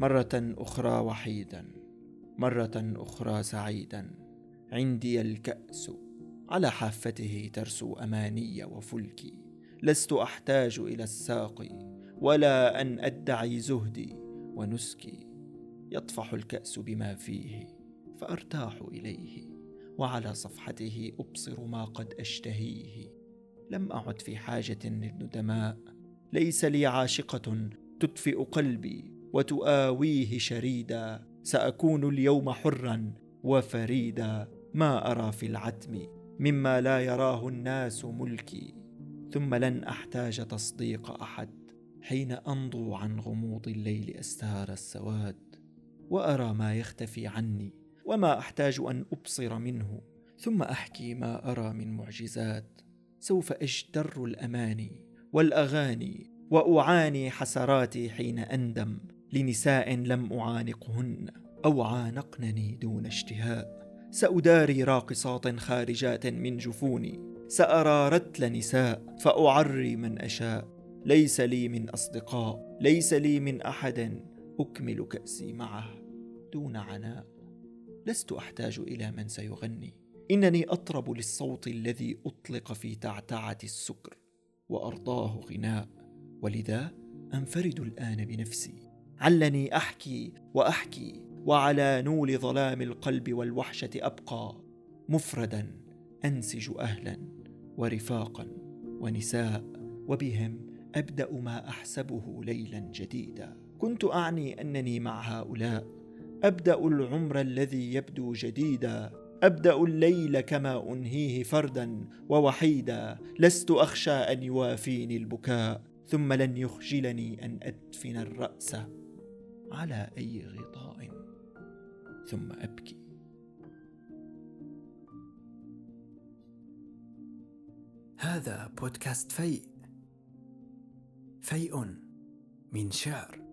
مرة أخرى وحيدا مرة أخرى سعيدا. عندي الكأس على حافته ترسو أماني وفلكي. لست أحتاج إلى الساق ولا أن أدعي زهدي ونسكي. يطفح الكأس بما فيه فأرتاح إليه وعلى صفحته أبصر ما قد أشتهيه. لم أعد في حاجة للندماء ليس لي عاشقة تدفئ قلبي. وتؤاويه شريدا سأكون اليوم حرا وفريدا. ما أرى في العتم مما لا يراه الناس ملكي. ثم لن أحتاج تصديق أحد حين أنضو عن غموض الليل أستار السواد. وأرى ما يختفي عني وما أحتاج أن أبصر منه. ثم أحكي ما أرى من معجزات. سوف أجتر الأماني والأغاني وأعاني حسراتي حين أندم. لنساء لم أعانقهن أو عانقنني دون اشتهاء. سأداري راقصات خارجات من جفوني. سأرى رتل نساء فأعري من أشاء. ليس لي من أصدقاء ليس لي من أحد أكمل كأسي معه دون عناء. لست أحتاج إلى من سيغني. إنني أطرب للصوت الذي أطلق في تعتعة السكر وأرضاه غناء. ولذا أنفرد الآن بنفسي. علني أحكي وأحكي وعلى نول ظلام القلب والوحشة أبقى مفردا أنسج أهلا ورفاقا ونساء وبهم أبدأ ما أحسبه ليلا جديدا. كنت أعني أنني مع هؤلاء. أبدأ العمر الذي يبدو جديدا. أبدأ الليل كما أنهيه فردا ووحيدا. لست أخشى أن يوافيني البكاء. ثم لن يخجلني أن أدفن الرأس. على أي غطاء. ثم أبكي. هذا بودكاست فيء. فيء من شعر.